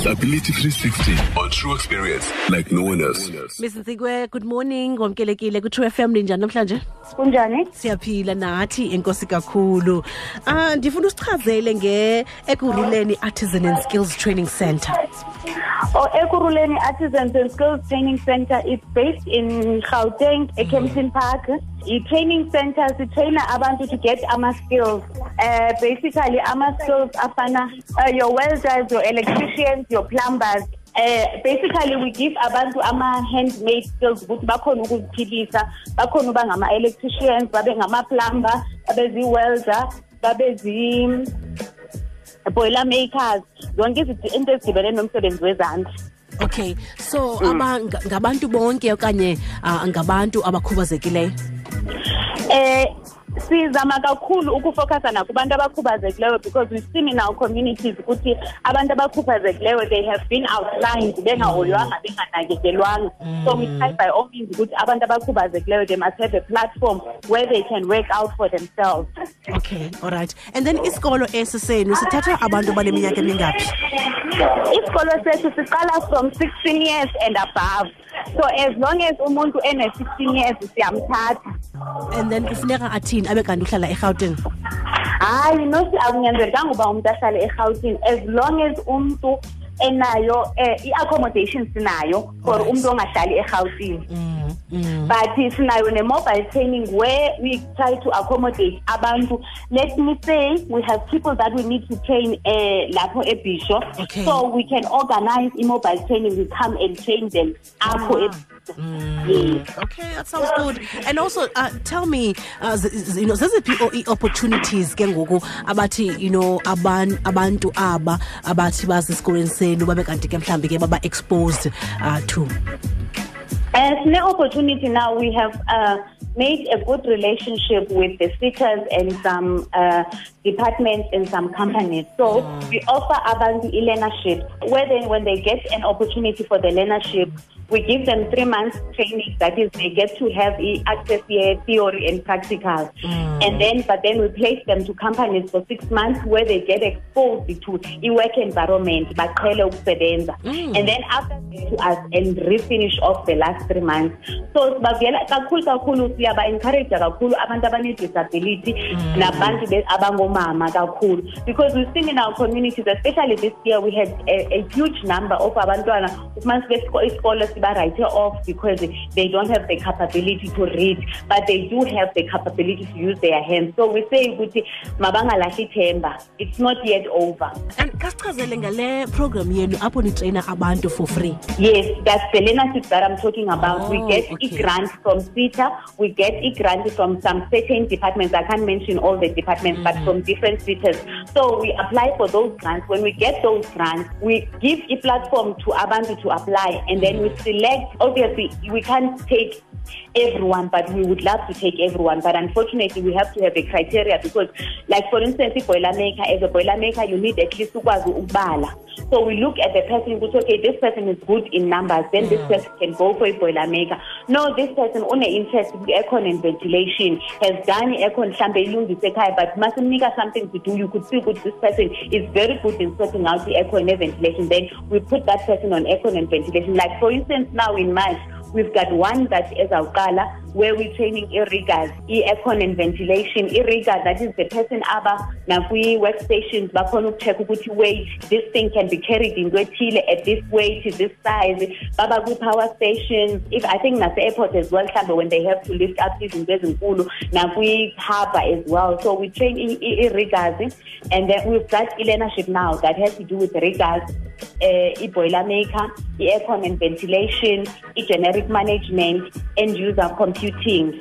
Disability 360 on true experience like no one else. Miss Nsikwe good morning. Ngomkelekile ku True FM linjani namhlanje? Kunjani? Siyaphila nathi enkosi kakhulu. Ah ndifuna usichazele nge ekuruleni artisan and skills training center oh Ekurhuleni artisans and skills training center is based in gauteng ekempton park. The training center sitraina abantu to get ama-skills uh, basically ama-skills afana uh, your welders your electricians your plumbers. Uh, basically we give abantu ama-handmade skills ukuthi bakhona ukuziphilisa bakhona uba ngama-electricians babe ngama-plumber babe zi-welder babe zi boiler makers zonke into ezidibene nomsebenzi wezandla. Okay so aba nga- ngabantu bonke okanye ah, ngabantu abakhubazekileyo? Eh sizama kakhulu ukufocusa nakubantu abakhubazekileyo because we've seen in our communities ukuthi abantu abakhubazekileyo they have been outlined bengahoywanga mm. benganakekelwanga. So we mm. try by all means ukuthi abantu abakhubazekileyo they must have a platform where they can work out for themselves. Okay all right. And then isikolo esi senu sithatha abantu baneminyaka emingaphi? Isikolo sethu siqala from 16 years and above so as long as umuntu ene-16 years siyamthatha. And then kufuneka athini? Abe kanti uhlala erhawutini hayi nosi akunyanzelekanga uba umntu ahlale erhawutini as long as umntu enayo um i-accommodation sinayo for umntu ongahlali erhawutini mm, mm. but sinayo ne-mobile training where we try to accommodate abantu. Let me say we have people that we need to train um lapho ebisho. So we can organize i-mobile training we come and train them apho Ah. Mm. Okay that sounds good. And also uh, tell me uh, you know there's zeziphi o- i-opportunities ke ngoku abathi you know aban, abantu aba abathi basesikolweni senu babe kanti ke mhlawumbi ke baba-exposed uh, to. As an opportunity now, we have uh, made a good relationship with the seekers and some uh, departments and some companies. So we offer abantu e-learnership, where they, when they get an opportunity for the learnership, we give them three months training. That is, they get to have e- access to theory and practical. Mm. And then, but then we place them to companies for six months where they get exposed to e-work environment, baqhele ukusebenza. Mm. And then after that to us and refinish off the last three months. So sibavela kakhulu kakhulu siyaba encourage kakhulu abantu abane disability mm. nabantu abangomama kakhulu because we've seen in our communities especially this year we had a, a huge number of abantwana ufumanise isikolo siba write off because they don't have the capability to read but they do have the capability to use their hands so we say ukuthi mabangalahli ithemba it's not yet over and kasichazele ngale program yenu apho nitreyina abantu for free Yes, that's the learnership that I'm talking about. we Oh, get okay. e-grant from SETA, we get e-grant from some certain departments. I can't mention all the departments, but from mm-hmm. different cities. So we apply for those grants. When we get those grants, we give a platform to Abantu to apply, and then we select. Obviously, we can't take everyone, but we would love to take everyone. But unfortunately, we have to have a criteria because, like for instance, if boiler maker, as a boiler maker, you need at least ukwazi ukubala. So we look at the person, which okay, this person is good in numbers, then this person can go for a boiler maker. No, this person une interest in aircon and ventilation, has done aircon mhlambe ilungise ekhaya, but masimnika something to do, you could see good this person is very good in sorting out the aircon and ventilation. Then we put that person on aircon and ventilation. Like for instance, now in March, We've got one that is Aukala, where we're training irrigors, e-aircon and ventilation. Irrigor, that is the person aba nakwi workstations bakhona ukucheck ukuthi weight this thing can be carried in ethile at this weight, is this size. Baba power stations. If I think nase airport as well, mhlambe when they have to lift up these izinto ezinkulu, nakwi harbour as well. So we train irrigors, and then we've got e-learnership now that has to do with riggers, uh, i-boiler maker, i-aircon and ventilation, i-generic management, end user computing.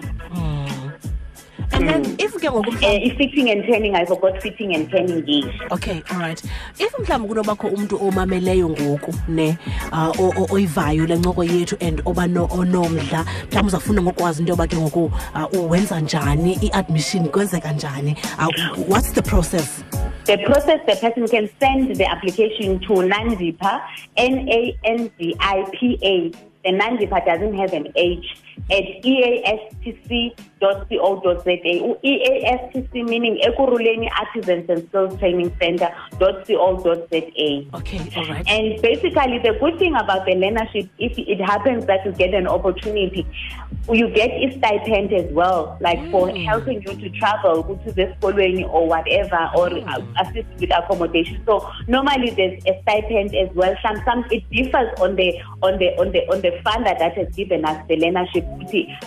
and then if ke ngoku Uh, i-fitting and turning, I forgot fitting and turning yes. okay all right if mhlawumbi kunobakho umntu omameleyo ngoku ne uh, oyivayo le ncoko yethu and oba no- onomdla mhlawumbi uzafuna ngokwazi into yoba ke ngoku uh, uwenza njani i-admission kwenzeka njani uh, what's the process? The process, the person can send the application to Nandipa, N-A-N-D-I-P-A, the nandipha doesn't have an h at E eastc.co.za eastc meaning Ekurhuleni artisans and skills training center .co.za okay all right and basically, the good thing about the learnership, if it happens that you get an opportunity, you get a stipend as well, like for Mm. helping you to travel, to the school or whatever, or Mm. assist with accommodation. So normally there's a stipend as well. Some, some it differs on the on the on the on the funder that has given us the learnership.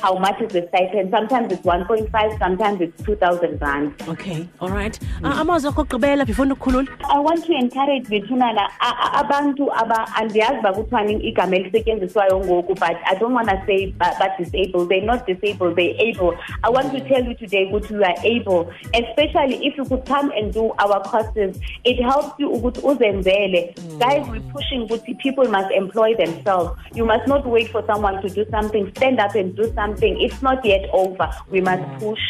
How much is the stipend? Sometimes it's 1.5, sometimes it's 2,000 rand. okay all right. Ah, amazwi akho okugqibela before ndikhulule I want to encourage bethunana abantu aba andiyazi uba kuthiwani igama elisetyenziswayo ngoku but I don't want to say ba- ba-disabled they're not disabled they're able. I want to tell you today ukuthi you are able especially if you could come and do our courses. It helps you ukuthi uzenzele. Guys we're pushing ukuthi people must employ themselves. You must not wait for someone to do something. Stand up and do something. It's not yet over. We must push.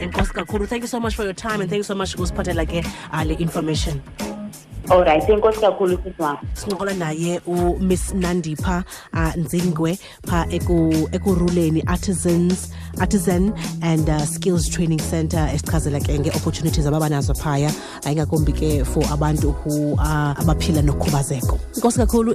Enkosi kakhulu thank you so much for your time and thank you so much kusiphathela ke ah, le information. All right. Enkosi kakhulu sisi wam sincokola naye umiss nandipha uh, nzingwe pha eku- Ekurhuleni artisans artisan and uh, skills training center esichazela ke nge-opportunities ababanazo phaya. Uh, ingakumbi ke for abantu who uh, abaphila nokhubazeko inkosi kakhulu